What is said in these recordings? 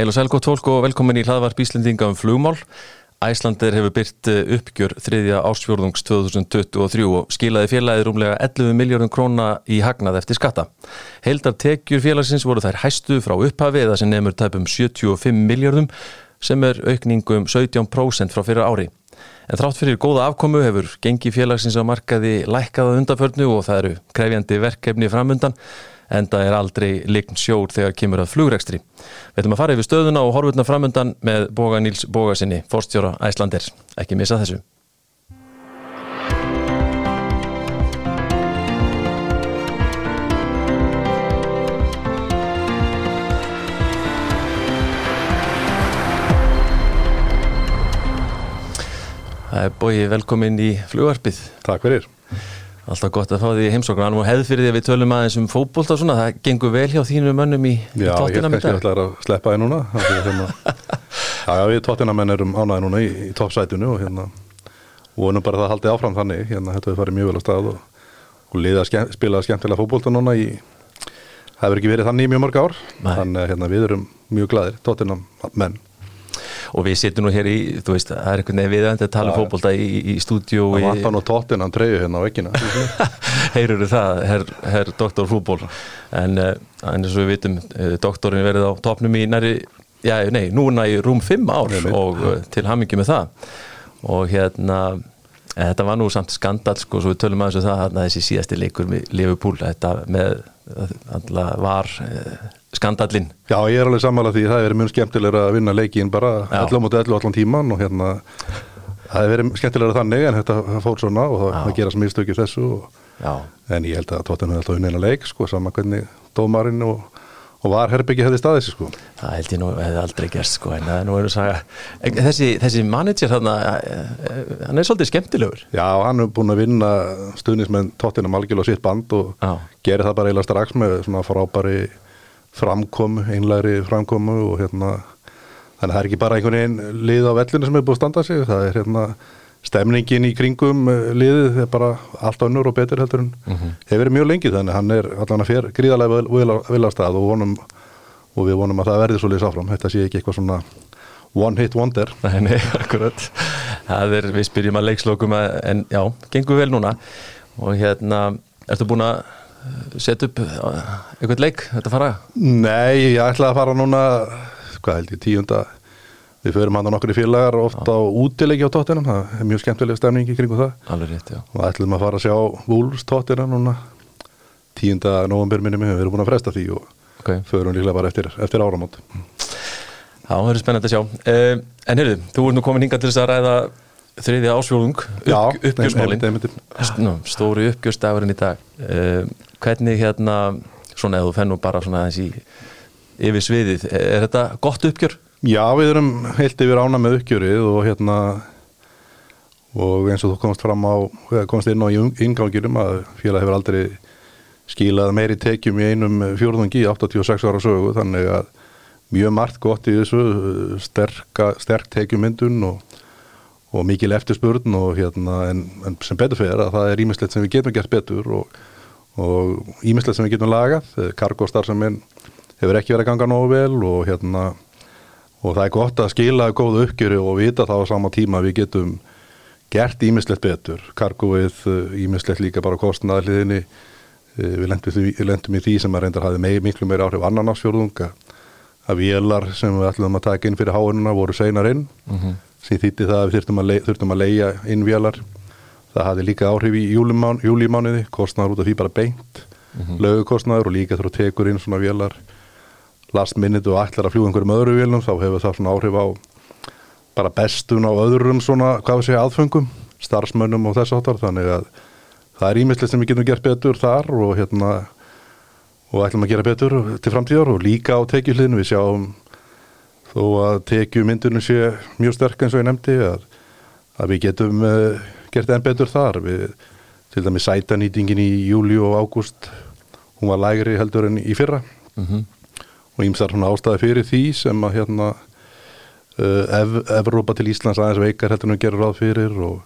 Heil og sæl gott fólk og velkomin í hlaðvarp Íslendinga um flugmál. Æslandir hefur byrt eh, uppgjör þriðja ásfjörðungs 2023 og skilaði félagið rúmlega 11 miljórum króna í hagnað eftir skatta. Heildar tekjur félagsins voru þær hæstu frá upphafi eða sem nefnur tæpum 75 miljórum sem er aukningum 17% frá fyrir ári. En þrátt fyrir góða afkomu hefur gengi félagsins á markaði lækkaða undanförnu og það eru krefjandi verkefni framundan en það er aldrei lign sjór þegar kemur að flugrekstri. Við ætlum að fara yfir stöðuna og horfurna framundan með Boga Níls Bogasinni, forstjóra Æslandir. Ekki missa þessu. Það er bóið velkomin í flugvarpið. Takk fyrir. Alltaf gott að fá því heimsókn. Og hefð fyrir því að við tölum aðeins um fókbólt og svona, það gengur vel hjá þínu mönnum í Já, ég held kannski er að sleppa þið núna hérna, Já, við tóttinamenn erum ánaði núna í, í toppsætunu og hérna vonum bara að það haldi áfram þannig. Hérna, þetta við farið mjög vel á stað og, og liða skemm, spilaða skemmtilega fókbólta núna í það hefur ekki verið þannig í mjög mörg ár Nei. þannig að hérna, við erum mjög gladir tóttinamenn og við sittum nú hér í, þú veist, það er einhvern veginn viðönd að tala um fókbólta í, í stúdíu Það vantar nú tóttinan treyju hérna á vekkina Heyrur það, herr, herr doktor fútból en, uh, en eins og við vitum uh, doktorin verið á topnum í næri já, nei, núna í rúm 5 ár Nei, og uh, til hamingi með það. Og hérna eh, þetta var nú samt skandal sko, svo við tölum aðeins um það þarna þessi síðasti leikur með Liverpool, þetta með alltaf var skandallinn. Já, ég er alveg sammála því það er mjög skemmtilega að vinna leikin bara. 11 mot 11 allan tíman og hérna það er verið skemmtilega þannig en þetta fór svona og það, það gerast mistökir þessu og, en ég held að Tottenham hefði alltaf unnið leik sko, sama hvernig dómarinn og, og var herbyggi hefði staðið sér sko. Það held ég nú hefði aldrei gerst sko, en það er nú einu saga En þessi, þessi manager þarna eh, eh, hann er svolítið skemmtilegur. Já, hann er búin að vinna stuðnismenn Tottenham algjörlega sitt band og gerir það bara eiginlega strax með svona frábæri framkomu, einlæri framkomu og hérna þannig að það er ekki bara einhvern veginn lið á vellinu sem er búið að standa sig, það er hérna stemningin í kringum eh, liðið er bara allt önnur og betur heldur en hefur verið mjög lengi þannig hann er allan að vel á stað og, vonum, og við vonum að það verði svo liðs áfram, þetta sé ekki eitthvað svona one hit wonder. Nei, nei, akkurat. Það er, við spyrjum að leikslokum en já, gengur vel núna. Og hérna, ertu búin að setja upp uh, eitthvað leik, þetta fara? Nei, ég ætla að fara núna hvað held ég, tíunda. Við förum hann á nokkri félagar oft á útileiki á tóttinum, það er mjög skemmtilega stemning í kringu það. Alveg rétt, já. Og ætlum að fara að sjá Wolves tóttina núna. Tíunda november minni við erum búin að fresta því og Ok, förum líklega bara eftir, eftir áramót. Það verður spennandi að sjá. Uh, En heyrðu, þú ert nú komin hingað til þess að ræða þriðja ásfjólung upp, uppgjörsmálin. Stóri uppgjörsdagurinn í dag. Uh, Hvernig hérna, svona eða þú fennum bara svona aðeins í yfir sviðið, er þetta gott uppgjör? Já, við erum heilt yfir ána með uppgjörið og hérna og eins og þú komst fram á komst inn á í inganginum að félag hefur aldrei skilað meiri tekjum í einum fjórðungi í 86 ára sögu þannig að mjög margt gott í þessu sterka, sterk tekjumyndun og, og mikil eftirspurn og hérna en, en sem betur fyrir að það er ímislegt sem við getum gert betur og og ímislegt sem við getum lagað. Kargostar sem hefur ekki verið að ganga nógu vel og hérna og það er gott að skila góðu uppgjöru og vita þá á sama tíma við getum gert ímislegt betur. Kargoið ímislegt líka bara við lendum, því, við lendum í því sem að reyndar hafi mei, miklu meiri áhrif annan ásfjörðunga að vélar sem við ætlum að taka inn fyrir háununa voru seinar inn. Mm sem þýtti það að við þurftum að, leið, þurftum að leia inn vélar það hafði líka áhrif í júlimán, júlimánuði kostnaður út af því bara beint mm -hmm. lögukostnaður og líka þurfa tekur inn svona vélar last minute og ætlar að fljúa einhverjum öðru vélum þá hefur það svona áhrif á bara bestun á öðrum svona, hvað við segja, aðfengum starfsmönnum og þess áttar þannig að það er ímislegt sem við getum gert betur þar og hérna og ætlum að gera betur til framtíðar og líka á tekjuhlinu við sjáum þó að tekjumyndunum sé mjög sterk eins og ég nefndi að, að við getum uh, gert enn betur þar við, til dæmis sætanýtingin í júli og ágúst hún var lægri heldur en í fyrra -hmm. og ímsar svona ástæði fyrir því sem að hérna uh, Ev Evrópa til Íslands aðeins veikar heldur við gerum ráð fyrir og,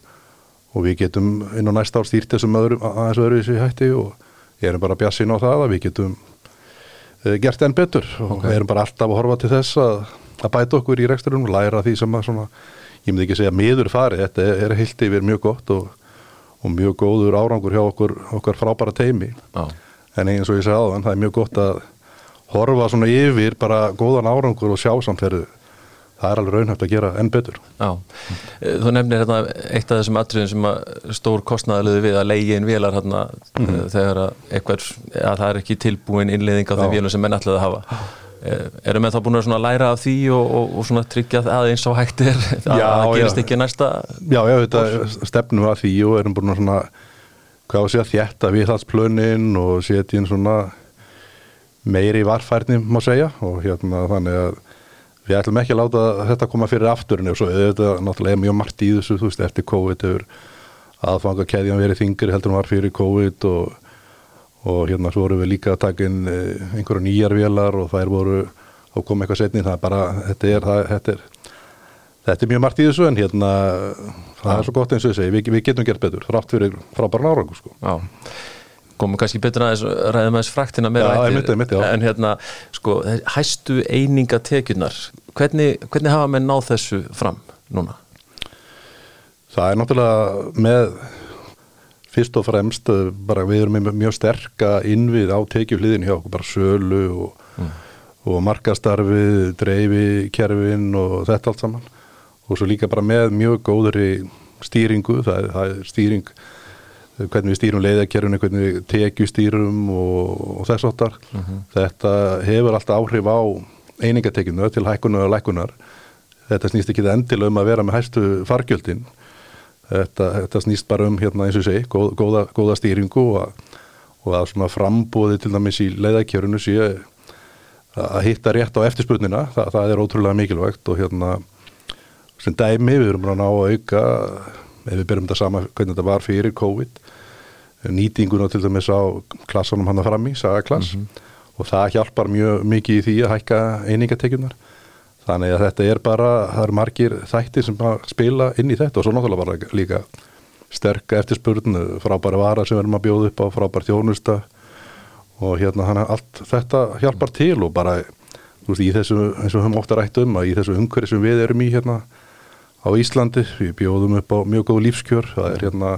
og við getum inn á næsta ár stýrt þessum öðrum, aðeins öðru í sig hætti og ég erum bara bjassin á það að við getum uh, gert enn betur og Ok. við erum bara alltaf að horfa til þess að að bæta okkur í reksturinn og læra því sem að svona, ég myndi ekki segja miður farið, þetta er, heilt yfir mjög gott og, og mjög góður árangur hjá okkur, okkar frábæra teimi Já. en eins og ég segja áðan, það er mjög gott að horfa svona yfir bara góðan árangur og sjá samferðu það er alveg raunhægt að gera enn betur. Já, Eh, þú nefnir hérna eitt af þessum atriðum sem að stór kostnaðalöðu við að leiði inn vélar hérna mm þegar að eitthvað, að það er ekki tilbúin innleiðing á þeim Já. vélum sem menn ætlaði að hafa Eru menn þá búin að læra af því og, og, og tryggja að eins og hægt er? Að það gerist ekki næsta Já, já, þetta stefnum við að því og erum búin að svona, hvað á að þjætta viðhaldsplönin og setja inn svona meiri varfærni, má segja, og hérna þannig að við ætlum ekki að láta þetta koma fyrir afturinn og svo þetta náttúrulega mjög margt í þessu, þú veist, eftir COVID hefur aðfanga keðjan verið þingri heldur en var fyrir COVID og, og hérna svo vorum við líka að taka inn eh, einhverju nýjar vélar og þær voru og kom eitthvað setni, það er bara, þetta er, það, þetta er Þetta er mjög margt í þessu en hérna það er svo gott eins og ég segi, við, við getum gert betur þrátt fyrir frábæra nárangu sko. Komum kannski betur aðeins ræðum aðeins fraktina meira Já, eftir. einmitt, já. en hérna, sko, hæstu einingatekjurnar hvernig, hvernig hafa menn náð þessu fram núna? Það er náttúrulega með fyrst og fremst eh, bara við erum með mjög sterka innvið á tekjufliðin hjá okkur, bara sölu og, og markastarfið, dreifi, kerfin og þetta allt saman og svo líka bara með mjög góðri stýringu, það það er stýring eh, hvernig við stýrum leiðakerfinu, hvernig við tekjustýrum og, og þess áttar. Þetta hefur alltaf áhrif á einingatekjunu til hækkunar og lækkunar. Þetta snýst ekki endilega um að vera með hæstu fargjöldin. Þetta, þetta snýst bara um, hérna eins og segi, góð, góða, góða stýringu og og að svona frambóði til dæmis í leiðakerfinu sé að hitta rétt á eftirspurnina. Þa, það er ótrúlega mikilvægt og hérna sem dæmi, við erum að ná að auka ef við byrjum þetta sama hvernig þetta var fyrir COVID nýtinguna til dæmis á klassanum hann að fram í, sagaklass. Og það hjálpar mjög mikið í því að hækka einingatekjunar þannig að þetta er bara, það eru margir þættir sem spila inn í þetta og svo náttúrulega bara líka sterk eftirspurn, frábæra vara sem við erum að bjóða upp á, frábær þjónusta og hérna þannig að allt þetta hjálpar til og bara þú veist, í þessu, eins og við höfum ofta rætt um að í þessu umhverju sem við erum í hérna á Íslandi, við bjóðum upp á mjög góð lífskjör, það er hérna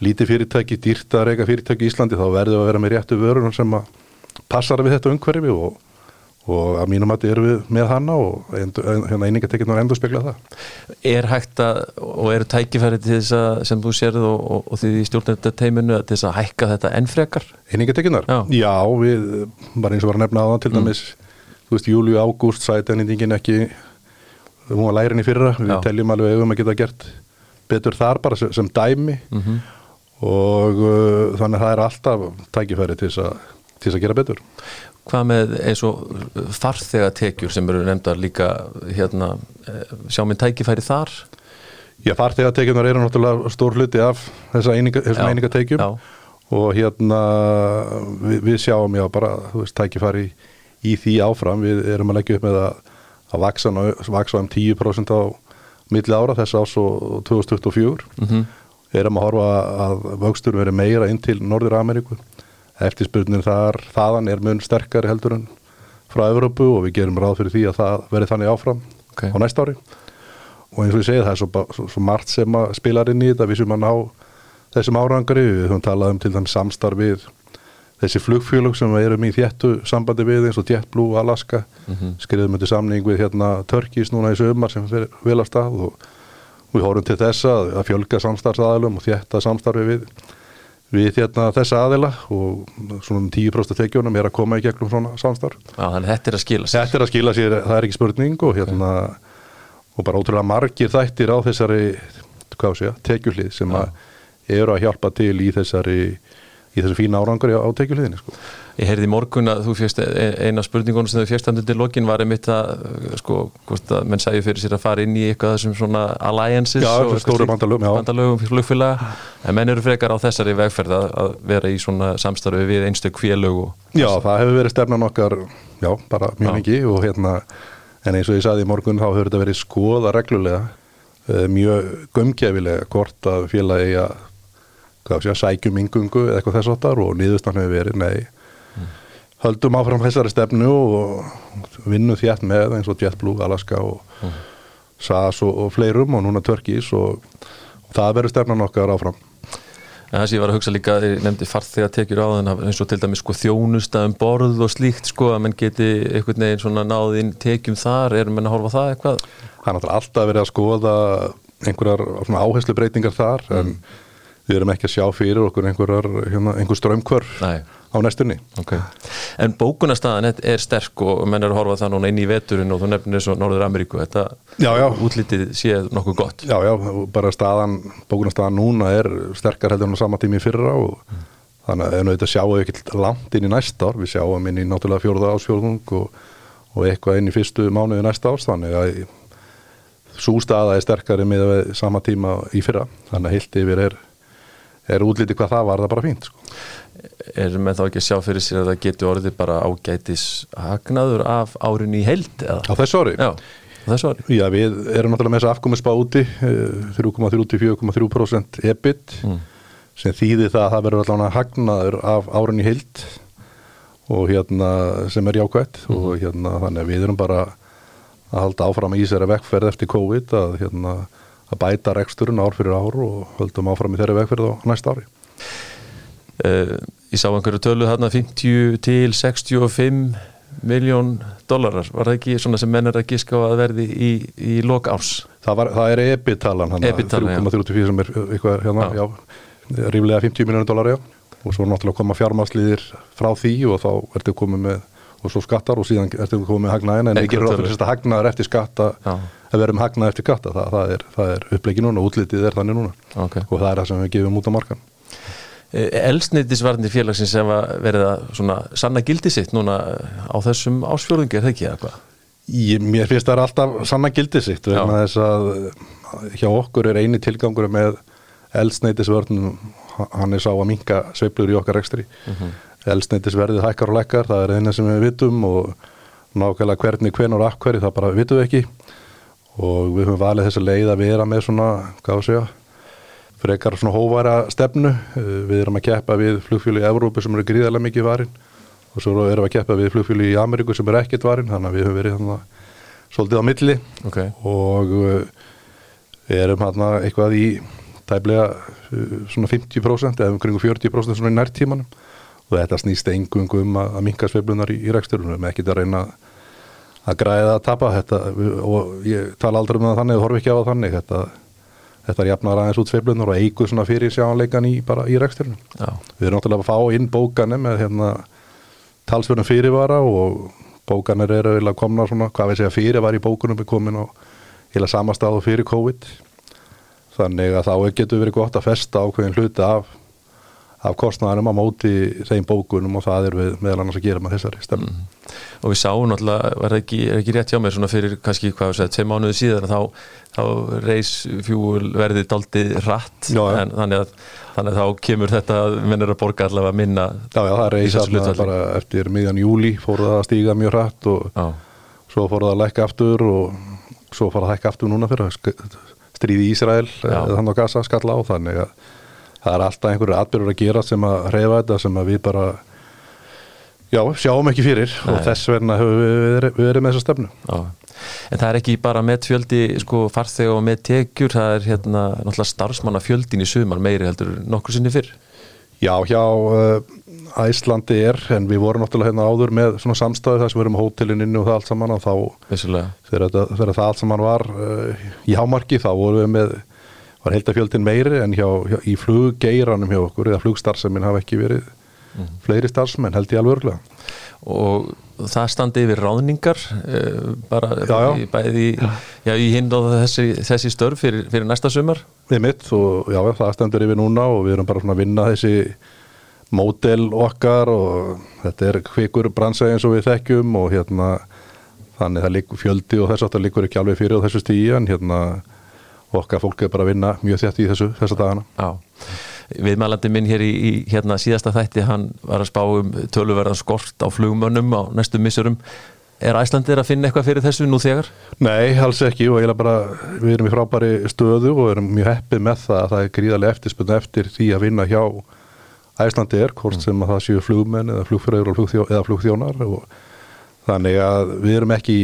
lítið fyrirtæki, dýrt að reyka fyrirtæki í Íslandi, þá verður við að vera með réttu vörunum sem að passar við þetta umhverfi og, og að mínum að erum við með hana og hérna einingatekjurnar endur spekla það. Er hægt að, og eru tækifæri til þess að, sem þú sérð og, og, og því stjórnenda teiminu, til þess að hækka þetta enn frekar? Einingatekjurnar? Já. Já, við, bara eins og var að nefna á það til dæmis, þú veist, júliu, ágúst sæti ennýtingin ekki, hún var lærin í fyrra, við Já. teljum alveg eigum að geta gert betur þar bara sem, dæmi Mm og uh, þannig að það er alltaf tækifæri til þess að, til þess að gera betur. Hvað með eins og farþegatekjur sem eru nefndar líka hérna, eh, sjá minn tækifæri þar? Já, farþegatekjunar eru náttúrulega stór hluti af þessum einingatekjum. og hérna við, við sjáum já bara, þú veist, tækifæri í því áfram, við erum að leggja upp með að, að vaksa, vaksa um 10% á milli ára þess ás og 2024 Mm erum að horfa að vöxtur veri meira inn til Norður Ameríku eftirspurnin þar, þaðan er mun sterkari heldur en frá Evrópu og við gerum ráð fyrir því að það veri þannig áfram Ok. á næsta ári. Og eins og ég segi það er svo, svo, svo margt sem spilar inn í þetta. Við sem að ná þessum árangri. Við höfum talað um til dæmis samstarf við þessi flugfjölug sem við erum í þéttu sambandi við eins og JetBlue, Alaska. Skriðum undir samning við hérna Turkis núna í sömar sem fyrir vel að og við horfum til þessa að fjölga samstarfsaðilum og þétta samstarfi við við hérna þessa aðila og svona um 10% tekjunum er að koma í gegnum svona samstarf Já, þannig að þetta er að skila sér. Þetta er að skila sér, það er ekki spurning og hérna og bara ótrúlega margir þættir á þessari hvað sé, tekjuhlið sem að eru að hjálpa til í þessari í þessu fína árangur á tekjuhliðinni sko. Ég heyrði í morgun að þú fjöxt eina spurningunum sem þau fjöxt andur til lokin var einmitt að sko, hvort að menn sæju fyrir sér að fara inn í eitthvað þessum svona alliances Já, og stóru bandalögum, bandalögum flugfélaga. En menn eru frekar á þessari vegferð að, vera í svona samstarfi við einstök kvélög og Já, það hefur verið stefnan okkar já, bara mjög mikið og hérna en eins og ég saði í morgun þá hefur þetta verið skoða reglulega eh, mjög gömgefilega hvort að félagi að sé, sækjum yngungu eða eitthvað þess áttar og niðurstan hefur verið nei höldum áfram þessari stefnu og vinnum þétt með eins og JetBlue, Alaska og mm. SAS og, og fleirum og núna Turkís og, og það verður stefnan okkar áfram. En það sem ég var að hugsa líka, ég nefndi farþega tekjur á þann eins og til dæmis sko þjónustafum borð og slíkt sko að mann geti einhvern veginn svona náðinn tekjum þar, erum mann að horfa það eitthvað? Það er náttúrulega alltaf verið að skoða einhverjar áherslu breytingar þar mm. en við erum ekki að sjá fyrir okkur einhverjar, hérna, einhver strömmkvör. Nei á næstunni okay. En bókunarstaðan er sterk og menn er að horfa það núna inn í veturinn og þú nefnir og Norður Ameríku þetta já, já. útlítið séð nokkuð gott Já, já, bara staðan, bókunarstaðan núna er sterkar heldur en á sama tími fyrra og mm. þannig að þetta sjáum við ekki langt inn í næsta ár, við sjáum inn í náttúrulega fjórða ásfjórðung og, og eitthvað inn í fyrstu mánuði næsta árs, þannig að svo staða er sterkari með sama tíma í fyrra, þannig að heilt yfir er, er útlítið hvað það var það bara fínt sko er með þá ekki að sjá fyrir sér að það getur orðið bara ágætis hagnaður af árin í held eða? Á þessu ári? Já, á þessu ári. Já, við erum náttúrulega með þessa afkomisspá úti 3,34,3% EBIT mm. sem þýðir það að það verður allavega hagnaður af árin í held og hérna sem er jákvæmt mm. og hérna þannig að við erum bara að halda áfram í þessari vekkferð eftir COVID að hérna að bæta reksturinn ár fyrir ár og höldum áfram í þeirri vekkferð á næsta ári. Uh, ég sá einhverju tölu þarna 50 til 65 miljón dólarar, var það ekki svona sem menn er að gíska á að verði í, í lok árs? Það, var, það er EBIT-talan 3,34 sem er eitthvað hérna, já. Já, ríflega 50 miljónir dólar, já og svo náttúrulega koma fjármáslýðir frá því og þá ertu komið með og svo skattar og síðan ertu komið með hagnaðin en ekki ráð fyrir að hagnaður eftir skatta að verðum hagnað eftir skatta, það, það er, er upplegin núna, útlitið er þannig núna okay. og það er það sem við gefum út á markan Eh, elsneitisvarnir félagsins sem að verða svona sanna gildi sitt núna á þessum ásfjörðungi, er það ekki eitthvað? Mér finnst það alltaf sanna gildi sitt vegna þess að hjá okkur er eini tilgangur með elsneitisvörnum hann er sá að minka sveiblur í okkar ekstri mhm. -huh. elsneitisverðið hækkar og lekkar, það er eina sem við vitum og nákvæmlega hvernig, hvern og akkverði það bara vitum við ekki og við höfum valið þess að leiða að vera með svona, hvað sé ég frekar svona hóvara stefnu. Eh, við erum að keppa við flugfjölu í Evrópu sem eru gríðarlega mikið varin. Og svo erum við að keppa við flugfjölu í Ameríku sem eru ekkert varin þannig að við höfum verið þannig svolítið á milli. Okay. og við eh, erum hérna eitthvað í tæplega eh, svona 50% eða umkring 40% svona í nærtímanum. Og þetta snýst engungum um að, að minka sveiflunar í, í reksturunum, ekkert að reyna að græða að tapa. Þetta og ég tala aldrei um það þannig, þú horfi ekki á það þannig. Þetta þetta er jafnar aðeins út sveiflunar og eigu svona fyrir sjáleikan í, í reksturinu. Við erum náttúrulega að fá inn bókanir með hérna talsverðum fyrirvara og bókanir eru að komna svona, hvað við segja fyrir var í bókunum við komin á heila samastáðu fyrir COVID. Þannig að þá getur verið gott að festa ákveðin hluti af af kostnæðanum á móti þeim bókunum og það er við meðal annars að gera með þessari stefn mm. Og við sáum náttúrulega, það ekki, ekki rétt hjá mér svona fyrir kannski hvað við segðum, tvei mánuði síðan þá, þá reys fjúl verðið daldið rætt já, ja. en þannig að, þannig að þá kemur þetta mennur að borga allavega minna Já, já, það reys allavega bara eftir miðjan júli fór það að stíga mjög rætt og já. svo fór það að lækka aftur og svo fór það að hækka aftur núna fyrir stríði Ísrael þannig að gasa skalla á þannig að það er alltaf einhverju atbyrgur að gera sem að reyfa þetta sem að við bara já, sjáum ekki fyrir Nei. og þess vegna höfum við verið, við verið með þessa stefnu já. En það er ekki bara með fjöldi sko farþeg og með tekjur það er hérna náttúrulega starfsmanna fjöldin í sumar meiri heldur nokkur sinni fyrr Já, hjá Æslandi er, en við vorum náttúrulega hérna áður með svona samstæðu þar sem við erum á hótelininu og það allt saman og þá þegar, þegar það allt saman var uh, í hámarki þá vorum við með var heldafjöldin meiri en hjá, hjá, í fluggeiranum hjá okkur eða flugstarfseminn hafa ekki verið mm. fleiri starfsmenn held ég alveg örglega og það standi yfir ráðningar uh, bara já, já. Í, bæði já, í hinn og þessi, þessi störf fyrir, fyrir næsta sumar Við mitt og já það standur yfir núna og við erum bara svona að vinna þessi mótel okkar og þetta er kvikur bransæði eins og við þekkjum og hérna þannig það líkur fjöldi og þess að það líkur ekki alveg fyrir á þessu stíi en hérna okkar fólk er bara að vinna mjög þétt í þessu þessa dagana. Já, viðmælandi minn hér í, í hérna síðasta þætti hann var að spá um töluverðan skort á flugmönnum á næstu missurum Er Æslandir að finna eitthvað fyrir þessu nú þegar? Nei, alls ekki og er bara, við erum í frábæri stöðu og erum mjög heppið með það að það er gríðarlega eftirspunni eftir því að vinna hjá Æslandi er, hvort sem að það séu flugmenn eða flugfröður flugþjó, eða flugþjónar og þannig að við erum ekki,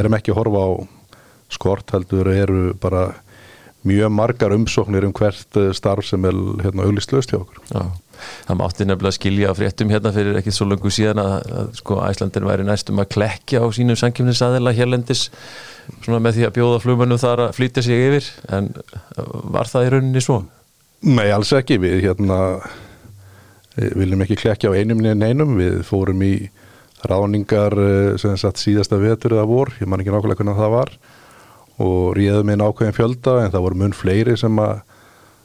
erum ekki að horfa á skort heldur eru bara mjög margar umsóknir um hvert eh, starf sem er hérna auglistlaust hjá okkur. Já, það mátti nefnilega skilja fréttum hérna fyrir ekkit svo langu síðan að, að sko Æslandin væri næstum að klekja á sínum sankjöfnisaðila hérlendis með því að bjóða flugmennum þar að flytja sig yfir en var það í rauninni svo? Nei, alls ekki, við hérna við viljum ekki klekja á einum niður neinum, við fórum í ráningar eh, sem sagt síðasta vetur eða vor, ég man ekki nákvæmlega hvernig það var og ríðum inn ákveðin fjölda en það voru mun fleiri sem að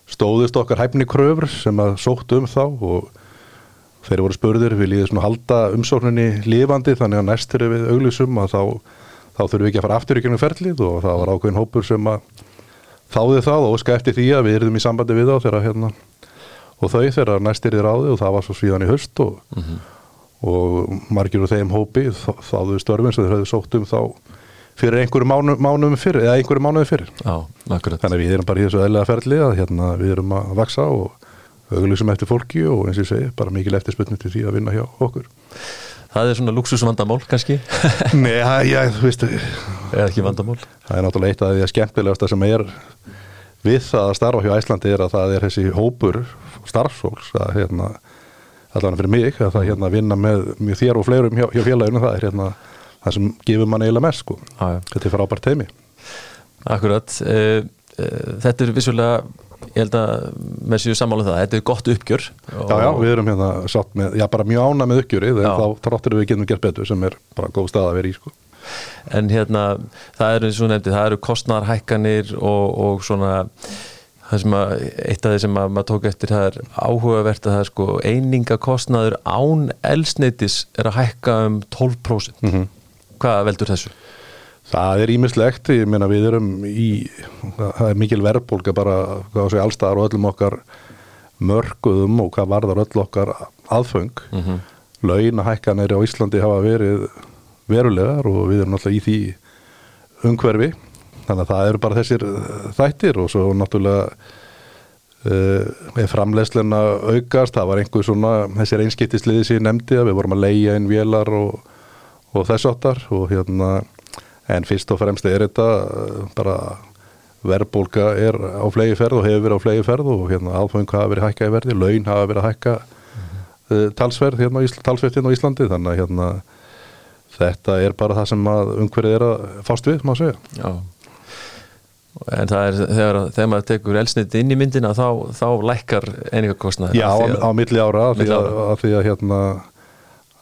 stóðist okkar hæfni kröfur sem að sóttu um þá og þeir voru spurður, við líðum svona halda umsókninni lifandi þannig að næstur við auglisum að þá, þá þurfum við ekki að fara aftur í gennum ferlið og það var ákveðin hópur sem að þáði það og skæfti því að við erum í sambandi við þá þegar hérna og þau þegar næstir í ráði og það var svo svíðan í höst og, mm -hmm. og margir úr þeim hópi þáðu störfin sem þeir höfðu sótt um þá fyrir einhverju mánu, mánuðum fyrir eða einhverju mánuðum fyrir Já, þannig að við erum bara í þessu eðlega ferli að hérna, við erum að vaksa og auðvitsum eftir fólki og eins og ég segi bara mikil eftirsputni til því að vinna hjá okkur Það er svona luxusvandamál kannski? Nei, já, þú veist Eða ekki vandamál? Það er náttúrulega eitt af því að skemmtilegasta sem er við það að starfa hjá Æslandi er að það er þessi hópur starfsfólks að hérna allavega fyrir mig að það hérna vinna með, með þér og fleirum hjá, hjá félaginu það er hérna það sem gefur mann eiginlega mest sko. ah, þetta er frábært teimi Akkurat. Uh, uh, þetta er vissulega ég held að með séu samála um það þetta er gott uppgjör Já, já, við erum hérna satt með, já bara mjög ána með uppgjörið en þá tráttur við getum gert betur sem er bara góð stað að vera í sko. En hérna, það eru eins og nefndi það eru kostnarhækkanir og, og svona það sem að eitt af því sem að maður tók eftir það er áhugavert að það er sko einingakostnaður án elsneitis er að hækka um 12% mm -hmm. Hvað veldur þessu? Það er ímislegt, ég meina við erum í, það er mikil verðbólka bara, hvað sé, allstaðar og öllum okkar mörguðum og hvað varðar öll okkar aðföng mm -hmm. launahækkanir á Íslandi hafa verið verulegar og við erum náttúrulega í því umhverfi þannig að það eru bara þessir þættir og svo náttúrulega uh, framleiðsleina aukast, það var einhver svona þessir einskiptisliði sem ég nefndi að við vorum að leia inn vélar og og þess áttar og hérna en fyrst og fremst er þetta eh, bara verðbólka er á flegi ferð og hefur verið á flegi ferð og hérna aðfang hafa verið hækka í verði, laun hafa verið hækka mm -hmm. uh, talsverð hérna, talsverð hérna á Íslandi þannig að hérna þetta er bara það sem umhverfið er að fást við, maður segja Já En það er þegar, þegar maður tekur elsnit inn í myndina þá, þá lækkar einingakostnaði Já, á, á milli ára, ára. Því, að, að því að hérna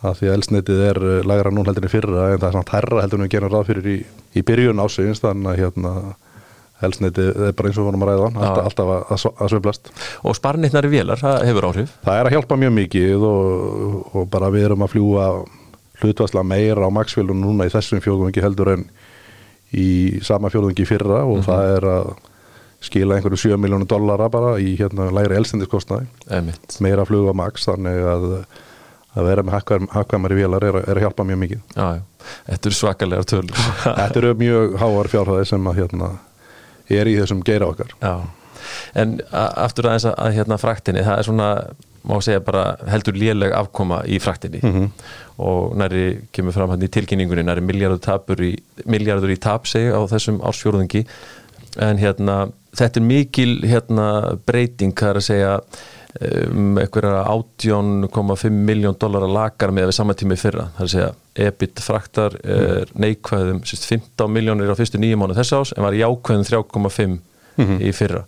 að því að elsnitið er eh, lagra nún heldur en fyrra en það er samt herra heldur en við gerum ráð fyrir í, í byrjun ásegins þannig að hérna elsnitið er bara eins og vorum að ræða alltaf, alltaf að, að, að svöblast Og sparnitnari vélar, það hefur áhrif? Það er að hjálpa mjög mikið og, og bara við erum að fljúa hlutvarsla meira á maksfélun núna í þessum fjóðungi heldur en í sama fjóðungi fyrra og mm -hmm. það er að skila einhverju 7 miljónu dollara bara í hérna læri elstendiskostnaði meira að fljúa maks þannig að að vera með hakkvæmari vélar er, er að hjálpa mjög mikið já, já. Þetta eru svakalega tölur Þetta eru mjög háar fjárhæði sem að, hérna, er í þessum geira okkar já. En aftur aðeins að, að hérna, fraktinni, það er svona má segja bara heldur léleg afkoma í fraktinni mm -hmm. og næri kemur fram hann í tilkynningunni næri miljardur í, miljardur í tap seg á þessum ársfjórðungi en hérna þetta er mikil hérna breyting, það er að segja um einhverja 18,5 miljón dólar að lagar með við saman tími fyrra. Það er að segja EBIT fraktar er neikvæðum 15 miljónir á fyrstu nýjum mánu þess ás en var jákvæðum 3,5 mm -hmm. í fyrra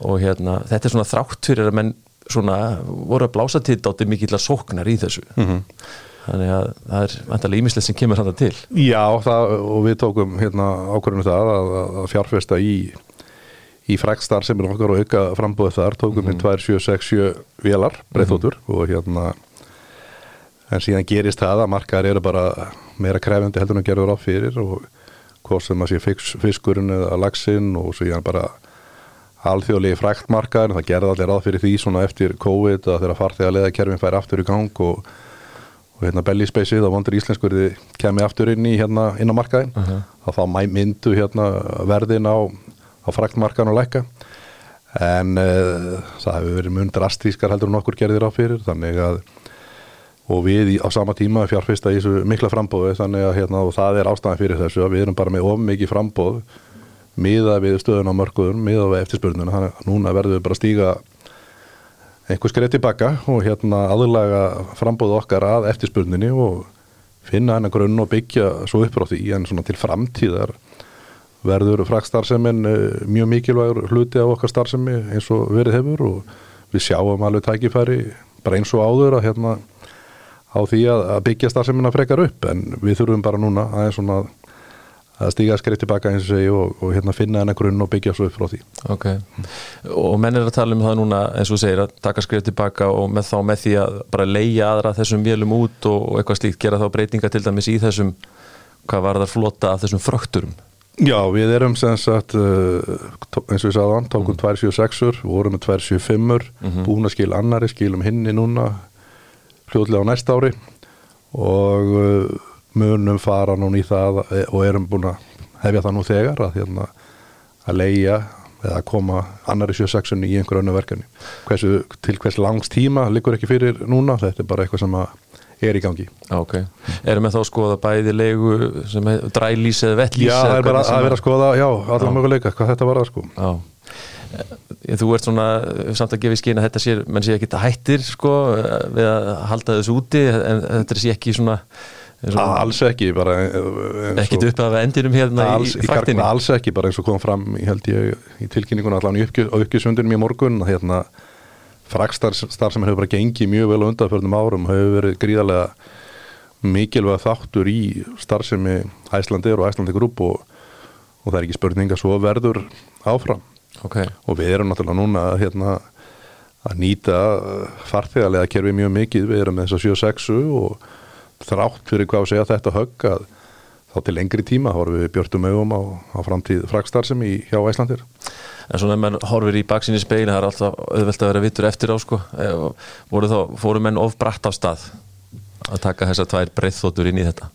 og hérna þetta er svona þrátt fyrir að menn svona voru að blása til dátir mikill að sóknar í þessu mm -hmm. þannig að það er vantarlega ímislegt sem kemur þetta til Já það, og við tókum hérna ákvörðinu það að, að fjárfesta í í frekstar sem er okkar og auka frambóðið þar tókum við mm. 2767 velar breyþótur mm. og hérna en síðan gerist það að markaðar eru bara meira krefandi heldur en að það ráð fyrir og hvort sem að sé fiskurinn eða lagsin og síðan bara alþjóðlegi frektmarkaðar það gerði allir ráð fyrir því svona eftir COVID að þeirra farþega leðakerfin fær aftur í gang og, og hérna belly spaceið á vondur íslenskurði kemi aftur inn í hérna inn á markaðin uh -huh. þá myndu hérna verðin á á fraktmarkan og lækka. En uh, það hefur verið mun drastískar heldur en okkur gerðir á fyrir þannig að og við í, á sama tíma fjárfesta í þessu mikla frambóðu þannig að hérna, og það er ástæðan fyrir þessu að við erum bara með of mikið frambóð miða við stöðun á mörguðum miða við eftirspurnuna, þannig að núna verðum við bara að stíga einhver skreitt tilbaka og hérna aðlaga frambóðu okkar að eftirspurninni og finna hennar grunn og byggja svo upp á því en svona til framtíðar verður frakstarsemin mjög mikilvægur hluti á okkar starfsemi eins og verið hefur og við sjáum alveg tækifæri bara eins og áður að hérna á því að, að byggja starfseminna frekar upp. En við þurfum bara núna aðeins svona að stíga skrið tilbaka eins og segi og, og hérna finna hennar grunn og byggja svo upp frá því. Ok, og menn er að tala um það núna eins og segir að taka skrið tilbaka og með þá með því að bara leia aðra þessum vélum út og, og eitthvað slíkt gera þá breytinga til dæmis í þessum hvað var það flota af þessum frökturum Já, við erum sem sagt uh, eins og við sagðum, tókum 276-ur vorum með 275-ur mm -hmm. búin að skil annari, skilum hinni núna hljóðlega á næst ári. Og uh, munum fara núna í það og erum búin að hefja það nú þegar að, hérna, að leia eða að koma annari 76-unni í einhver önnu verkefni. Hversu, til hvers langs tíma liggur ekki fyrir núna, þetta er bara eitthvað sem er í gangi. Ok, erum við þá að skoða bæði leigu sem er drælís eða vettlís Já, það er bara að vera að skoða, já, allar möguleika hvað þetta var að sko. Já. Þú ert svona samt að gefa í skyn að þetta sé, menn sé ekki þetta hættir sko við að halda þessu úti en þetta sé ekki svona, svona alls ekki bara ekkit upp af endinum hérna alls, í fraktinni alls ekki bara eins og kom fram held ég í tilkynninguna allan í uppgjörsundunum í morgun hérna frakstar sem hefur bara gengið mjög vel undanförnum árum hefur verið gríðarlega mikilvæg þáttur í starfsemi Æslandir og Æslandi grúp og, og það er ekki spurning að svo verður áfram. Okay. og við erum náttúrulega núna hérna, að nýta farþegarlega kerfi mjög mikið, við erum með þess að 7-6 og þrátt fyrir hvað að segja þetta högg að þá til lengri tíma horfum við björnum augum á, á framtíð fragstarfsem í hjá Æslandir En svona ef mann horfir í baksinni speil það er alltaf auðvelt að vera vittur eftir á sko voru þá, fóru menn of bratt á stað að taka þessar tvær breyþóttur inn í þetta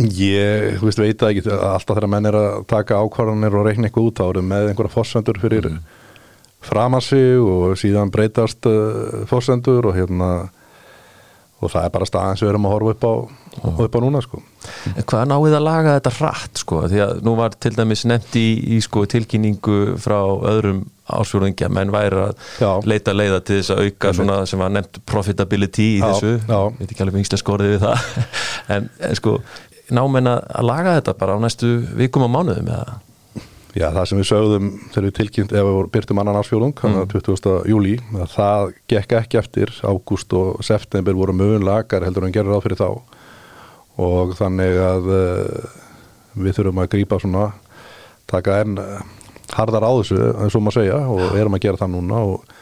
Ég, þú veist, veit að ekki alltaf þegar menn er að taka ákvarðanir og reikna eitthvað út árum með einhverja fórsendur fyrir mm. framassi og síðan breytast uh, fórsendur og hérna og það er bara staðan sem við erum að horfa upp á, upp á núna sko. En hvað náðið að laga þetta hratt sko? Því að nú var til dæmis nefnt í, í sko, tilkynningu frá öðrum ásfjörðingja menn væri að já. leita leiða til þess að auka svona sem var nefnt profitability í já, þessu, ég veit ekki alveg yngslega skorðið við það en, en sko námenn að laga þetta bara á næstu vikum og mánuðum eða? Já, það sem við sögðum þegar við tilkynnt ef við byrtum annan ásfjólung, mm. 20. júli það gekk ekki eftir ágúst og september voru mögun lagar heldur en gerir áfyrir þá og þannig að uh, við þurfum að grýpa svona taka enn uh, hardar á þessu eins og maður segja og erum að gera það núna og,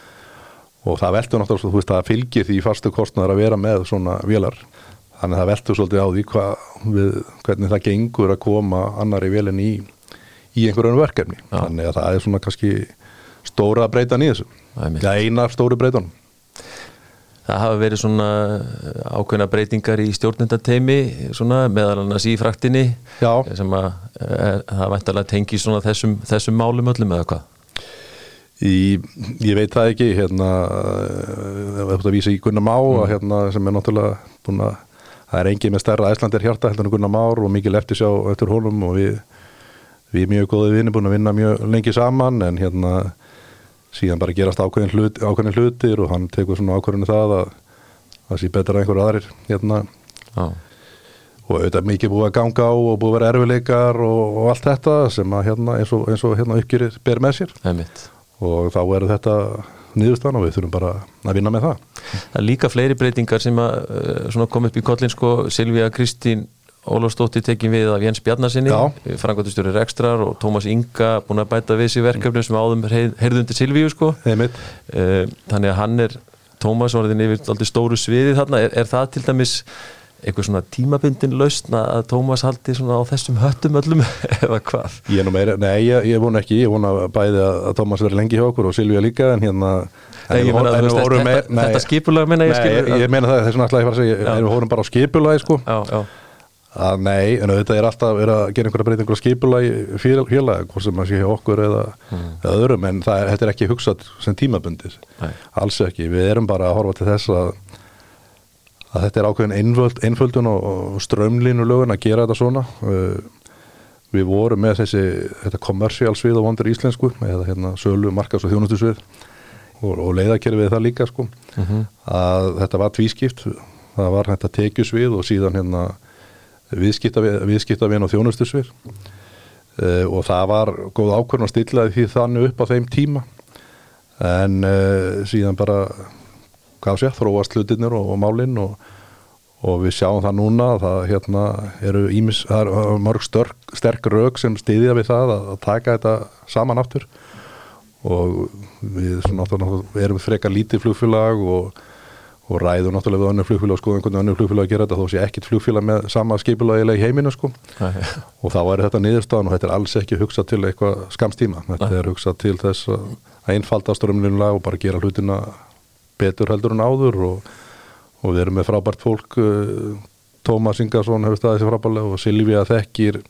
og það veldur náttúrulega, þú veist, það fylgir því fastu kostnæðar að vera með svona vélar þannig að það veldur svolítið á því hva, við, hvernig það gengur að koma annari velin í, í einhverjum verkefni Já. þannig að það er svona kannski stóra breytan í þessu Já, eina stóri breytan Það hafa verið svona ákveðna breytingar í stjórnendateimi meðal annars í fraktinni Já. sem að e, það væntalega tengi svona þessum, þessum málum öllum eða hvað Í, ég veit það ekki hérna, ef þú vísi í Gunnar Má mm. hérna, sem er náttúrulega búin að það er engið með stærra æslandir hjarta heldur en Gunnar Már og mikið lefti sjá eftir honum og við, við mjög góðið vinni búin að vinna mjög lengi saman en hérna síðan bara gerast ákveðin, hlut, ákveðin hlutir og hann tekur svona ákveðinu það að það sé betra en einhverju aðrir hérna ah. og auðvitað mikið búið að ganga á og búið að vera erfileikar og, og allt þetta sem að hérna eins og, eins og hérna uppgjörið ber með sér Einmitt. og þá er þetta nýðustan og við þurfum bara að vinna með það. Það er líka fleiri breytingar sem að uh, kom upp í kollin sko, Silvíja Kristín Ólafsdóttir tekin við af Jens Bjarnasinni frangværtustjóri Rekstrar og Tómas Inga búin að bæta við sér verkefnum sem áðum heyrðundi Silvíu sko. Uh, þannig að hann er Tómas orðin yfir alltaf stóru sviði þarna. Er, er það til dæmis eitthvað svona tímabindin lausna að Tómas haldi svona á þessum höttum öllum eða hvað? Ég er meira, nei, ég, ég vona ekki, ég vona bæði að Tómas verði lengi hjá okkur og Silvíu líka en hérna Nei, ég meina, veist, þetta, þetta skipulag Nei, ég meina það, þess vegna ætla ég að fara að segja við hórum bara á skipulagi sko. Já, já. Að nei, en þetta er alltaf er að gera einhverja breytingur á skipulagi félag, hvort sem að sé okkur eða, mm. eða öðrum, en það er, þetta er ekki hugsað sem tímabundið, nei. alls ekki við erum bara að horfa til þess að að þetta er ákveðin einföld, einföldun og strömlínu lögun að gera þetta svona við vorum með þessi þetta kommersiálsvið og vondur íslensku eða hérna sölu, markas og þjónustusvið og, og leiðakerfið það líka sko uh mhm. -huh. að þetta var tvískipt það var þetta tekjusvið og síðan hérna viðskiptavinn og þjónustusvið. Uh, og það var góð ákvörn að stilla því þannig upp á þeim tíma. En uh, síðan bara hvað sé, þróast hlutinir og, og málinn og, og við sjáum það núna það hérna, eru ímis, það er mörg störk, sterk rauk sem stiðja við það að, að taka þetta saman áttur og við svona, erum freka lítið flugfélag og, og ræðum náttúrulega við önnur flugfélag og skoðum hvernig önnur flugfélag að gera þetta þó sé ekkit flugfélag með sama skipilagilega í heiminu sko. Æ, og þá er þetta niðurstaðan og þetta er alls ekki hugsað til eitthvað skamstíma þetta Æ. er hugsað til þess að einfalda strömlinlega og bara gera hlutina betur heldur en áður og, og við erum með frábært fólk uh, Tómas Ingarsson hefur staðið sér frábærlega og Silvíja þekkir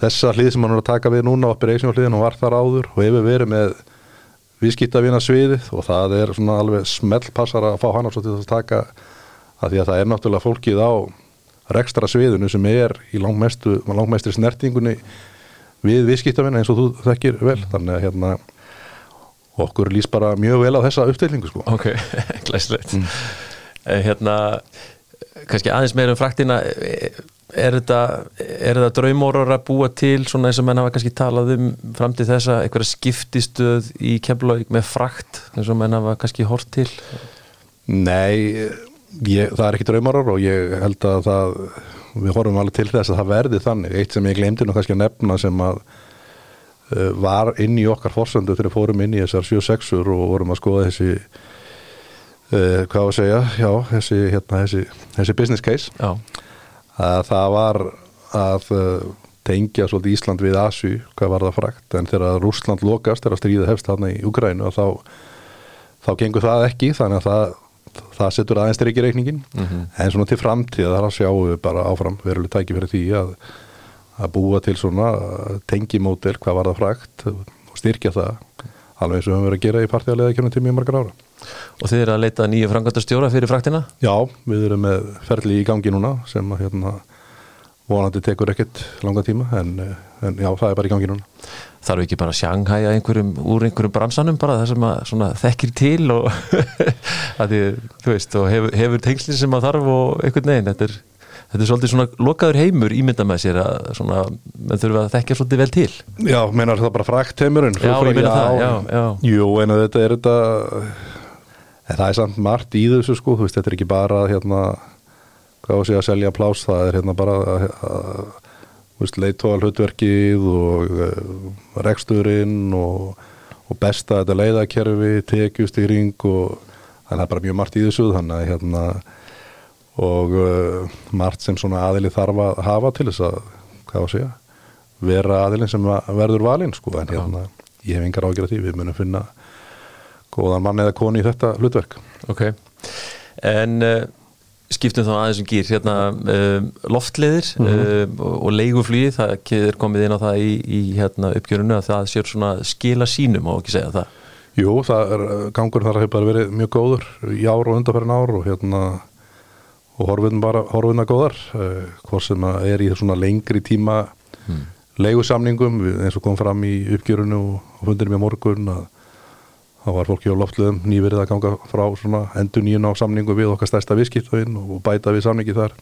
þessa hlið sem hann er að taka við núna operation hliðin viðskiptavina sviðið og það er svona alveg smellpassar að fá hann á svo til að taka að því að það er náttúrulega fólkið á rekstra sviðinu sem er í langmestri snertingunni við viðskiptavina eins og þú þekkir vel þannig að hérna okkur lýs bara mjög vel á þessa uppstillingu sko. Ok, glæslegt mm. Eh, hérna, kannski aðeins meira um fraktina er þetta, þetta draumórar að búa til svona eins og menn hafa kannski talað um fram til þessa, eitthvað skiptistöð í kemlaug með frakt eins og menn hafa kannski hort til? Nei, ég, það er ekki draumórar og ég held að það við horfum alveg til þess að það verði þannig. Eitt sem ég glemdi nú kannski að nefna sem að uh, var inn í okkar fórsöndu þegar fórum inn í þessar 7-6-ur og vorum að skoða þessi uh, hvað að segja, já, þessi, hérna, þessi, þessi business case. Já það var að uh, tengja svolítið Ísland við Asju, hvað var það frækt en þegar Rúsland lokast að stríða hefst þarna í Ukrænu þá þá gengur það ekki, þannig að það það setur aðeins styrkir reikningin mm -hmm. en svona til framtíð þar sjáum við bara áfram veruleg tæki fyrir því að að búa til svona tengimódel hvað var það frækt og styrkja það alveg eins og við höfum verið að gera í partíalega ekki um til mjög margar ára Og þið eru að leita nýju frangatastjóra fyrir fraktina? Já, við erum með ferli í gangi núna sem að hérna vonandi tekur ekkert langa tíma en, en já, það er bara í gangi núna Þarf ekki bara að sjanghæja einhverjum úr einhverjum bransanum bara það sem að þekkir til og að því, þú veist, og hefur, hefur tengsli sem að þarf og einhvern veginn, þetta er Þetta er svolítið svona lokaður heimur ímynda með sér að svona, menn þurfa að þekkja svolítið vel til. Já, meinar það bara frækt heimurinn? Já, ég meina það, já, já. Jú, en þetta er þetta En það er samt margt í þessu sko, veist, þetta er ekki bara hérna, hvað sé að selja plás, það er hérna bara leittóa hlutverkið og uh, reksturinn og, og besta þetta leiðakerfi, tekjustýring og það er bara mjög margt í þessu, þannig að hérna og uh, margt sem svona aðili þarf að hafa til þess að, hvað sé að, vera aðilin sem verður valinn sko, en hérna, ég hef engar ágjörð því, við munum finna góðan mann eða koni í þetta hlutverk Ok, en uh, skiptum þá aðeins um gýr hérna uh, loftleðir mm -hmm. uh, og leiguflýði, það er komið inn á það í, í hérna, uppgjörunu að það sér svona skila sínum á ekki segja það Jú, það er, gangur þar hefur bara verið mjög góður í ár og undarferðin ár og hérna og horfinn bara, horfinn að góðar hvort sem er í svona lengri tíma mm. leigusamningum eins og kom fram í uppgjörunu og fundir mér morgun að þá var fólki á loftluðum nýverið að ganga frá endur nýjun á samningu við okkar stærsta visskiptögin og bæta við samningi þar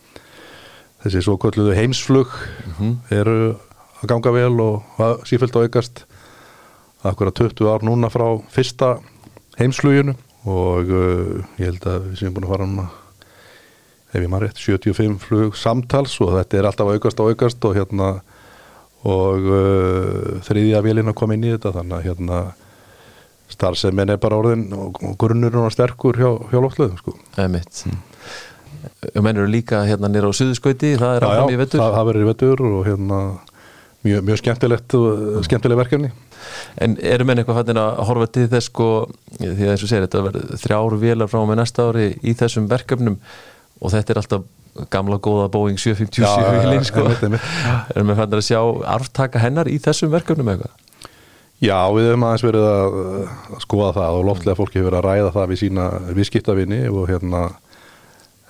þessi svo kvölluðu heimsflug mm -hmm. eru að ganga vel og sífælt á aukast akkur að 20 ár núna frá fyrsta heimsfluginu og uh, ég held að við séum búin að fara um að ef ég maður rétt 75 flug samtals og þetta er alltaf aukast á aukast og hérna og uh, þriðja vilin að koma inn í þetta þannig að hérna starfsemin er bara orðin og grunnurinn er sterkur hjá, hjá loftleðum sko. Það er mitt mm. og mennur líka hérna nýra á Suðuskauti það er áfram í vettur það, það verður í vettur og hérna mjög, mjög skemmtilegt mm. skemmtileg verkefni En eru menn eitthvað fannir að horfa til þess sko, því að eins og segir þetta verður þrjáru vélar frá með næsta ári í þessum verkefnum og þetta er alltaf gamla góða Boeing 757 vilin sko. erum við fannir að sjá arftaka hennar í þessum verkefnum eitthvað Já, við hefum aðeins verið að, að skoða það og loftlega fólki hefur verið að ræða það við sína viðskiptavinni og hérna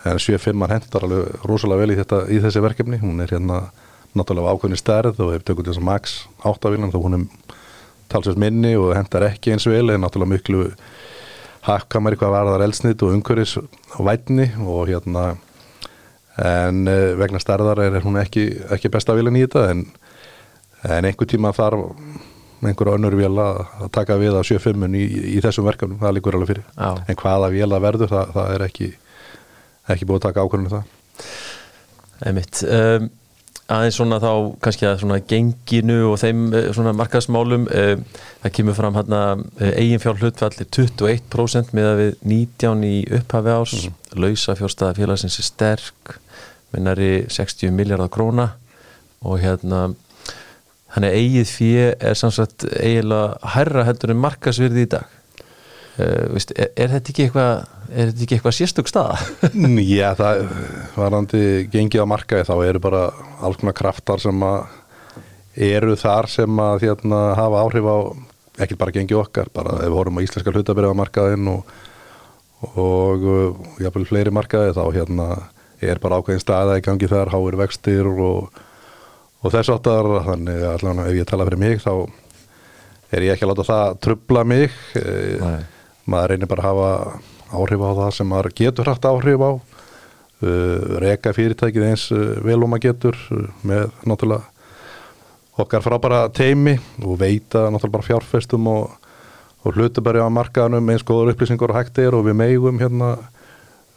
en 7.5 hendar alveg rosalega vel í, þetta, í þessi verkefni, hún er hérna náttúrulega ákveðni stærð og hefur tökut þess að Max 8-vilan þá hún er talsvægt minni og hendar ekki eins vel en náttúrulega miklu hakkamar eitthvað varðar elsnit og umhverfis og vætni og hérna en eh, vegna stærðar er hún ekki, ekki besta vilan í þetta en, en einhver tíma þarf einhverja önnur vél að taka við á 7.5 í, í þessum verkefnum, það líkur alveg fyrir. Já. en hvaða vél að verður, það, það er ekki ekki búið að taka ákvörðinu það. Einmitt um, aðeins svona þá kannski að svona genginu og þeim eh, svona markaðsmálum um, það kemur fram hérna eigin fjár hlutfalli 21% með að við 19 í upphafi árs. Mm lausa fjárstaða félagsins er sterk minnari 60 miljardar króna og hérna Þannig að eigið fyrir er samsagt eiginlega hærra heldur en markasvirði í dag. Uh, veist, er, er þetta ekki eitthvað eitthvað sérstök staða? Já, það varandi gengið á markaði þá eru bara alls konar kraftar sem eru þar sem að þérna, hafa áhrif á ekki bara gengið okkar, bara ef við horfum á íslenskar hlutabriðamarkaðin og, og jáfnvel fleiri markaði þá hérna er bara ákveðin staða í gangi þar, háir vextir og og þess áttar þannig að allan ef ég tala fyrir mig þá er ég ekki að láta það trubla mig Nei. maður reynir bara að hafa áhrif á það sem maður getur haft áhrif á uh, reyka fyrirtækið eins uh, vel og maður getur með náttúrulega okkar frábæra teimi og veita náttúrulega bara fjárfestum og, og hlutabæri á markaðanum eins góður upplýsingur og hægt er og við meigum hérna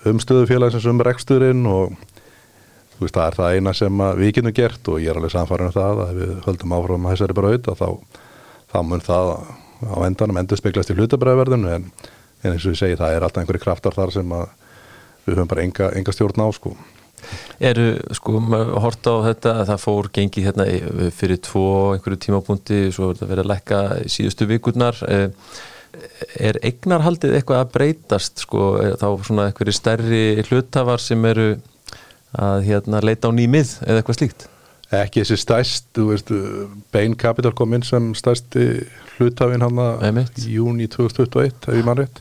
umstöðu félagsins um reksturinn og veist, það er það eina sem við getum gert og ég er alveg samfærið um það að við höldum áfram að þessari bara auðvitað þá, þá mun það á endanum endur speglast í hlutabræðverðinu en, en eins og ég segi, það er alltaf einhverju kraftar þar sem við höfum bara enga, enga stjórn á sko. Eru, sko, horta á þetta að það fór gengið hérna fyrir tvo einhverju tímapunkti, svo verður það verið að lekka síðustu vikurnar er eignarhaldið eitthvað að breytast sko, þá svona einhverju stærri hlutafar sem eru að hérna, leita á nýmið eða eitthvað slíkt? Ekki þessi stærst, þú veist, Bain Capital kom inn sem stærsti hlutafinn hann að júni 2021, ef ég mann rétt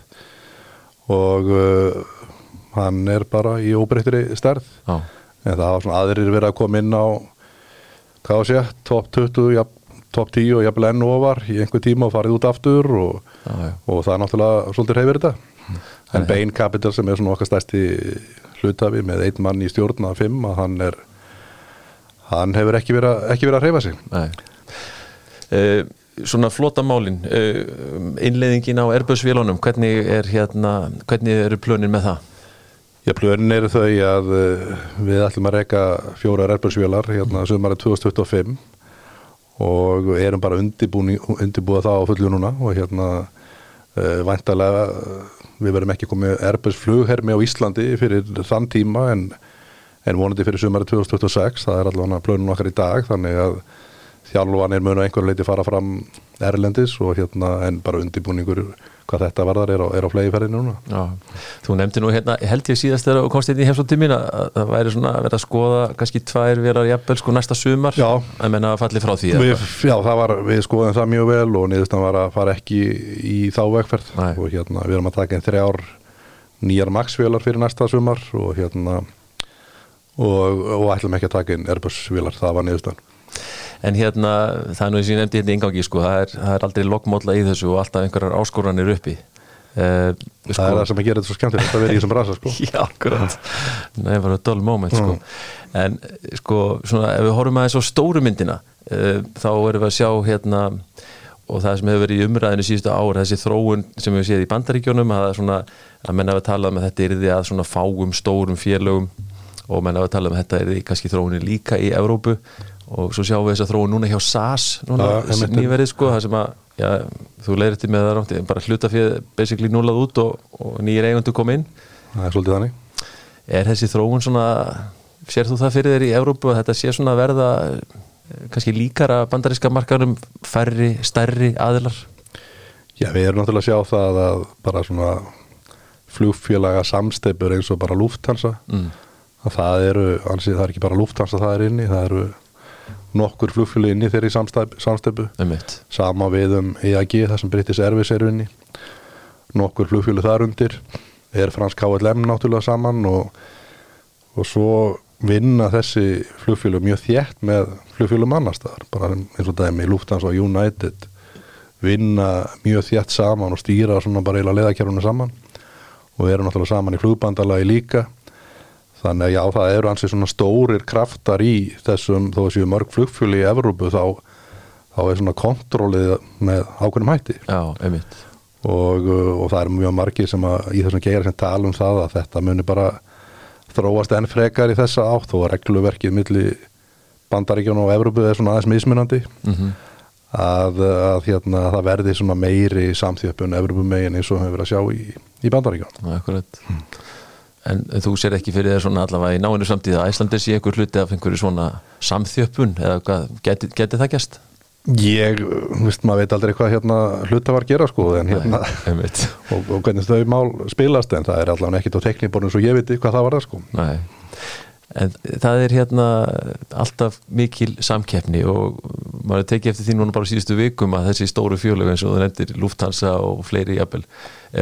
og uh, hann er bara í óbreyttri stærð ah. en það var svona aðrir verið að koma inn á hvað sé, top 20 ja, top 10 og jafnvel enn ofar í einhver tíma og farið út aftur og, ah, og það er náttúrulega svolítið hefur þetta mm. en Bain Capital sem er svona okkar stærsti hlutafi með einn mann í stjórn að fimm að hann er hann hefur ekki verið, að reyfa sig uh, Svona flota málin uh, innleiðingin á erbjörnsvélunum hvernig er hérna hvernig eru plönin með það? Já, plönin eru þau að uh, við ætlum að reyka fjórar erbjörnsvélar hérna sömarið 2025 og erum bara undirbúið það á fullu núna og hérna vantarlega við verðum ekki komið Airbus flughermi á Íslandi fyrir þann tíma en, en vonandi fyrir sumari 2026 það er allavega plönun okkar í dag þannig að þjálfanir munu einhver leiti fara fram Erlendis og hérna en bara undibúningur hvað þetta varðar er á, á flegiferðinu núna. Já, Þú nefndi nú hérna, held ég síðast þegar þú komst inn í heimsóttímin að það væri svona að vera að skoða kannski tvær verar jafnvel sko næsta sumar. Já. Að menna að falli frá því við, Já, það var, við skoðum það mjög vel og niðurstan var að fara ekki í þá vegferð. Nei. og hérna við erum að taka einn þrjár nýjar maksvélar fyrir næsta sumar og hérna og, og ætlum ekki að taka einn Airbus-vélar, það var niðurstan En hérna, það er nú eins og ég nefndi hérna yngangi sko, það er, það er aldrei lokkmódla í þessu og alltaf einhverjar áskoranir uppi. Uh, Það sko, er það sem að gera þetta svo skemmtilegt að vera í þessum brasa sko. Já, akkurat, það er bara dull moment sko. Mm. En sko, svona, ef við horfum aðeins á stóru myndina uh, þá erum við að sjá hérna og það sem hefur verið í umræðinu síðustu ár þessi þróun sem við séð í bandaríkjónum að, svona, að menna við talað um að þetta er því að svona fáum stórum félögum og menna við talað um að þetta er því kannski þróunin líka í Evrópu og svo sjáum við þess að þróun núna hjá SAS nýverið sko það sem að já, þú leirir til með það rátt bara hluta fyrir basically núlað út og, og nýjir eigundu kom inn. Það er svolítið þannig. Er þessi þróun svona sér þú það fyrir þér í Európu að þetta sé svona verða kannski líkara bandaríska markarum færri, stærri aðilar? Já við erum náttúrulega að sjá það að bara svona flugfélaga samsteipur eins og bara lúfthansa mm. að það eru, ansið það er ekki bara lúftans að það er inni, það eru nokkur flugfjölu inni þeirri samstöpu Einmitt. sama við um EAG það sem British Airways eru inni nokkur flugfjölu þar undir. Er fransk KLM náttúrulega saman og, og svo vinna þessi flugfjölu mjög þjætt með flugfjölu mannastæðar bara eins og dæmi Lufthansa og United vinna mjög þjætt saman og stýra svona bara eila leðakjörunum saman. Og eru náttúrulega saman í flugbandalagi líka þannig að já það eru ansið svona stórir kraftar í þessum þó að séu mörg flugfjölu í Evrópu þá, þá er svona kontrollið með ákveðnum hætti. Já, einmitt. Og, og það eru mjög margir sem að í þessum geira sem tala um það að þetta muni bara þróast enn frekar í þessa átt og regluverkið milli bandaríkjón og Evrópu er svona aðeins mismunandi. Mm -hmm. að, að hérna, það verði svona meiri samþjöppun Evrópu megin eins og hefur verið að sjá í, í bandaríkjón Akkurat En þú sér ekki fyrir þér svona allavega í náinu samtíð að Æslandir sé ykkur hluti af einhverju svona samþjöppun eða hvað, geti, geti það gæst? Ég, veist, maður veit aldrei hvað hérna hluta var að gera sko en hérna Nei, og, og hvernig þau mál spilast en það er allavega ekkit á tekníborðin svo ég veit hvað það var það sko. Nei, en það er hérna alltaf mikil samkeppni og maður tekið eftir því núna bara síðustu vikum að þessi stóru fjölög eins og það nefndir Lufthansa og fleiri jafnvel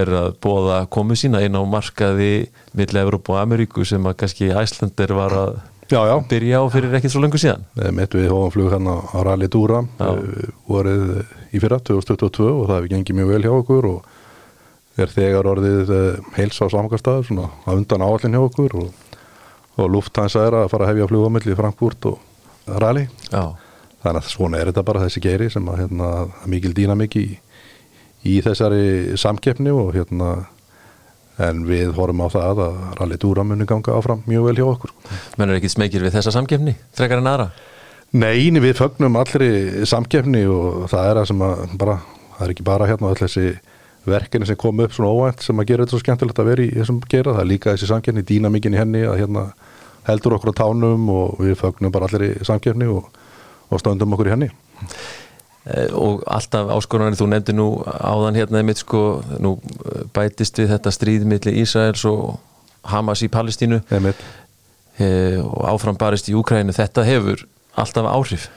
er að bóða komu sína inn á markaði milli Evrópa og Ameríku sem að kannski Æslandir var að já, já. byrja á fyrir ekkert svo lengur síðan Mitt við hófum flug hann á Rally Dura vorið í fyrra 2022 og það hefur gengið mjög vel hjá okkur og er þegar orðið heils á samkastað svona að undan áallin hjá okkur og, og Lufthansa er að fara að hefja flugumilli í Frankfurt og Rally já. þannig að svona er þetta bara þessi geiri sem að hérna, mikil dýnamik í, í þessari samkeppni og hérna en við horfum á það að Rally Dura muni ganga áfram mjög vel hjá okkur Menn er ekki smekir við þessa samkeppni, frekar en aðra? Nei, við fögnum allri samkeppni og það er að sem að bara, það er ekki bara hérna öll þessi verkefni sem kom upp svona óvænt sem að gera þetta svo skemmtilegt að vera í þessum gera, það er líka þessi samkeppni, dýnamíkin í henni að hérna heldur okkur á tánum og við fögnum bara allir í samkeppni og, og stöndum okkur í henni. Og alltaf áskorunarinn, þú nefndi nú áðan hérna mitt sko, nú bætist við þetta stríð millir Ísraels og Hamas í Palestínu. E, og áfram barist í Úkrænu, þetta hefur alltaf áhrif?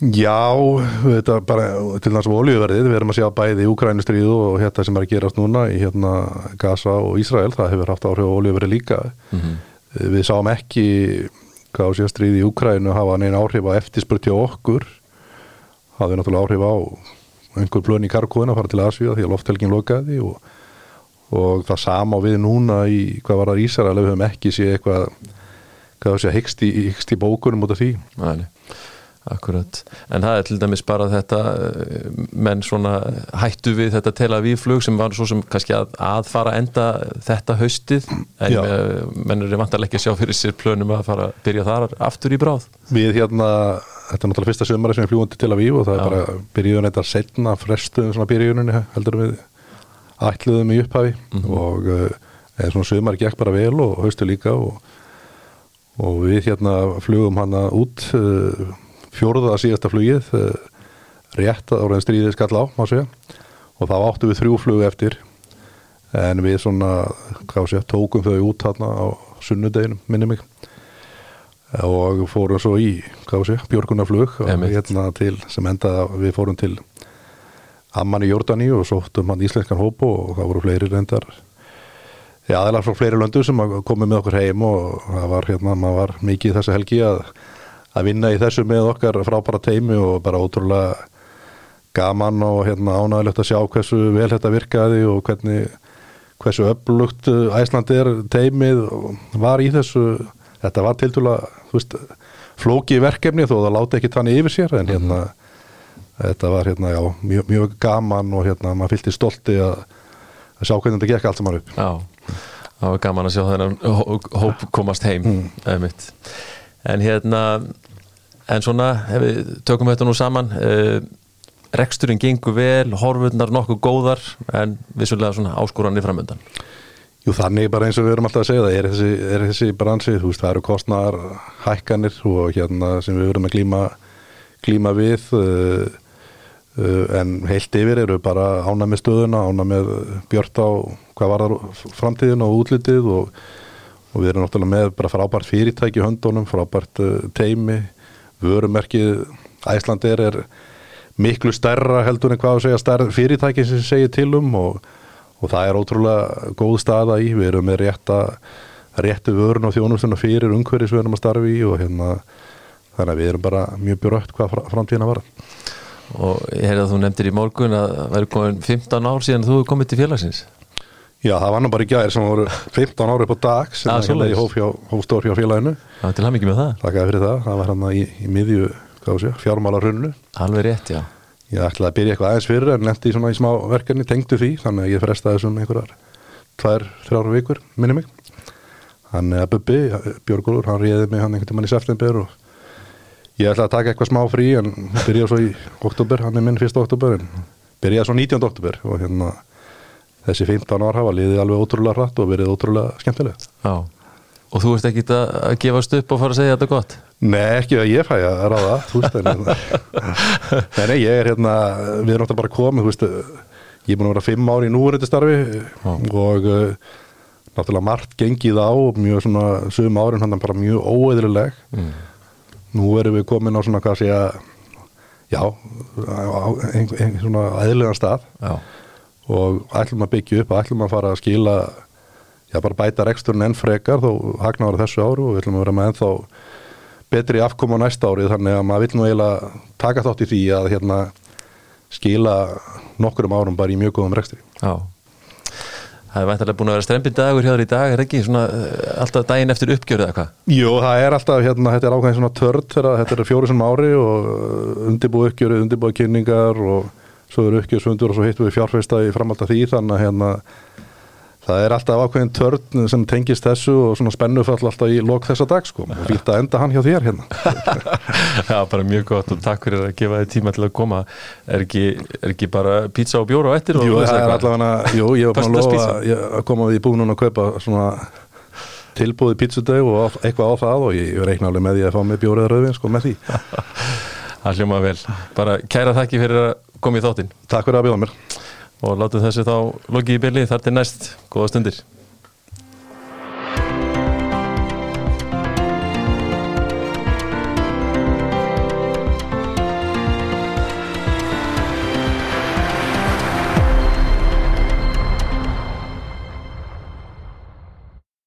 Já, þetta bara til þess að oljuverðið, við erum að sjá bæði í Úkrænu stríðu og hérna sem er að gerast núna í hérna Gaza og Ísrael, það hefur haft áhrif á oljuverðið líka. Mm -hmm. Við sáum ekki hvað sé stríði í Úkrænu hafa neina áhrif á eftirspurt hjá okkur. Hafði náttúrulega áhrif á einhver plön í Karkóðin að fara til Asvíða því að lofthelgin lokaði og, og það sama við núna í hvað var það Ísrael við höfum ekki sé eitthvað hvað sé hyggst í, hyggst í bókunum út af því. Næli, akkurat en það er til dæmis bara þetta menn svona hættu við þetta tel að við flug sem var svo sem kannski að, að fara enda þetta haustið en Já. menn eru vantarlega ekki að sjá fyrir sér plönum að fara að byrja þar aftur í bráð Við hérna Þetta er náttúrulega fyrsta sömari sem er fljúandi til að víf og það Já. er bara byrjuðun eitthvað setna frestuðum svona byrjuðunni heldur við ætluðum í upphafi mm -hmm. og eða uh, svona sömari gekk bara vel og haustu líka og, og við hérna flugum hana út uh, fjóruða síðasta flugið uh, rétt að áraðin stríðið skall á og þá áttu við þrjú flug eftir. En við svona sé, tókum þau út hérna á sunnudeginum minni mig. Og fórum svo í sé, björgunarflug hérna til, sem endaði að við fórum til Amman í Jordani og sóttum hann íslenskan hópu og það voru fleiri reyndar. Aðeins frá fleiri löndu sem komið með okkur heim og það var hérna, var mikið þessu helgi að, að vinna í þessu með okkar frábæra teimi og bara ótrúlega gaman og hérna ánægilegt að sjá hversu vel þetta virkaði og hvernig hversu upplugt Æslandi er teimið var í þessu þetta var til dæla flóki verkefni þó það láti ekki tanni yfir sér en hérna -hmm. þetta var hérna já mjög, mjög gaman og hérna maður fylgti stolti að, að sjá hvernig þetta gekk allt saman upp Já, það var gaman að sjá þennan hóp komast heim mm. En hérna en svona, ef við tökum þetta nú saman eh, reksturinn gengur vel, horfurnar nokkuð góðar en vissulega svona áskoranir framöndan Jú þannig bara eins og við erum alltaf að segja það er þessi, er þessi bransið, þú veist það eru kostnar hækkanir og hérna sem við verum að glíma, glíma við uh, uh, en heilt yfir eru bara ána með stöðuna, ána með björnt á hvað var það framtíðin og útlitið og, og við erum náttúrulega með bara frábært fyrirtæki höndunum, frábært uh, teimi vörumerkið Æslandir er miklu stærra heldur en hvað að segja fyrirtæki sem segir til um og, og það er ótrúlega góð staða í, við erum með rétta réttu vörun og þjónustuna fyrir umhverjus við erum að starfi í og hérna þannig að við erum bara mjög björögt hvað framtíðina var og ég heyrði að þú nefndir í morgun að það væri komin 15 ár síðan þú komið til félagsins Já, það var nú bara í gæðir sem voru 15 ári upp á dag sem Ah, hérna í svoleiðis. hófstór hjá félaginu. Það var til mikið með það. Þakkaði fyrir það, það var hann í, í miðju fjármála runnu Alveg rétt, já. Ég ætlaði að byrja eitthvað aðeins fyrir en lendi svona í smá verkefni, tengdu því þannig að ég frestaði þessum einhverjar tvær, þrjár vikur, minni mig. Hann er Bubbi, Björgólfur, hann réði mig hann einhvern tímann í september og ég ætlaði að taka eitthvað smá frí en byrja svo í oktober, hann er minn fyrsta oktober en byrjaði svo 19. oktober og hérna þessi 15 ár hafa liðið alveg ótrúlega hratt og verið ótrúlega skemmtilega Já Og þú ert ekki að að gefast upp og fara að segja þetta gott Nei, ekki að ég fæ að ráða, þú veist, en nei, ég er hérna, við erum náttúrulega bara komið, veist, ég er búin að vera fimm ári í núverandi starfi Já. og uh, náttúrulega margt gengið á, mjög svona, sögum árin hann bara mjög óeðrileg. mm. Nú erum við komin á svona, hvað sé að, já, á ein, ein, svona eðlilegan stað Já, og ætlum að byggja upp, ætlum að fara að skila, já, bara bæta reksturinn enn frekar, þó hagnáður þessu áru og við ætlum að vera með ennþá betri afkoma á næsta árið þannig að maður vil nú eiginlega taka þátt í því að hérna skila nokkurum árum bara í mjög góðum rekstri. já Það er væntalega búin að vera strempin dagur hjá þér í dag, er ekki svona uh, alltaf daginn eftir uppgjörðu eða hvað? Jú, það er alltaf, hérna, þetta er ákveðin svona törn þegar þetta er fjóri sem ári og undirbúið uppgjörið, undirbúið kynningar og svo eru uppgjörðsfundur og svo hittum við fjárfesta í framhald af því þannig að hérna það er alltaf ákveðin törn sem tengist þessu og svona spennufall alltaf í lok þessa dag sko og að enda hann hjá þér hérna. Já, bara mjög gott og takk fyrir að gefa þið tíma til að koma Er ekki, er ekki bara pizza og bjóra á eftir? og Jú, það er allavega, jú, ég var búin að lofa ég- að koma við búin að kaupa svona tilbúið pizzudeg og eitthvað á það og ég, reikna alveg með því að fá mig bjórið rauðvin sko með því. Það hljóma vel. Bara kæra þakki fyrir að koma í þáttinn Takk fyrir að bjóða mér. og látum þessu þá lokið í byrli þar til næst. Góða stundir.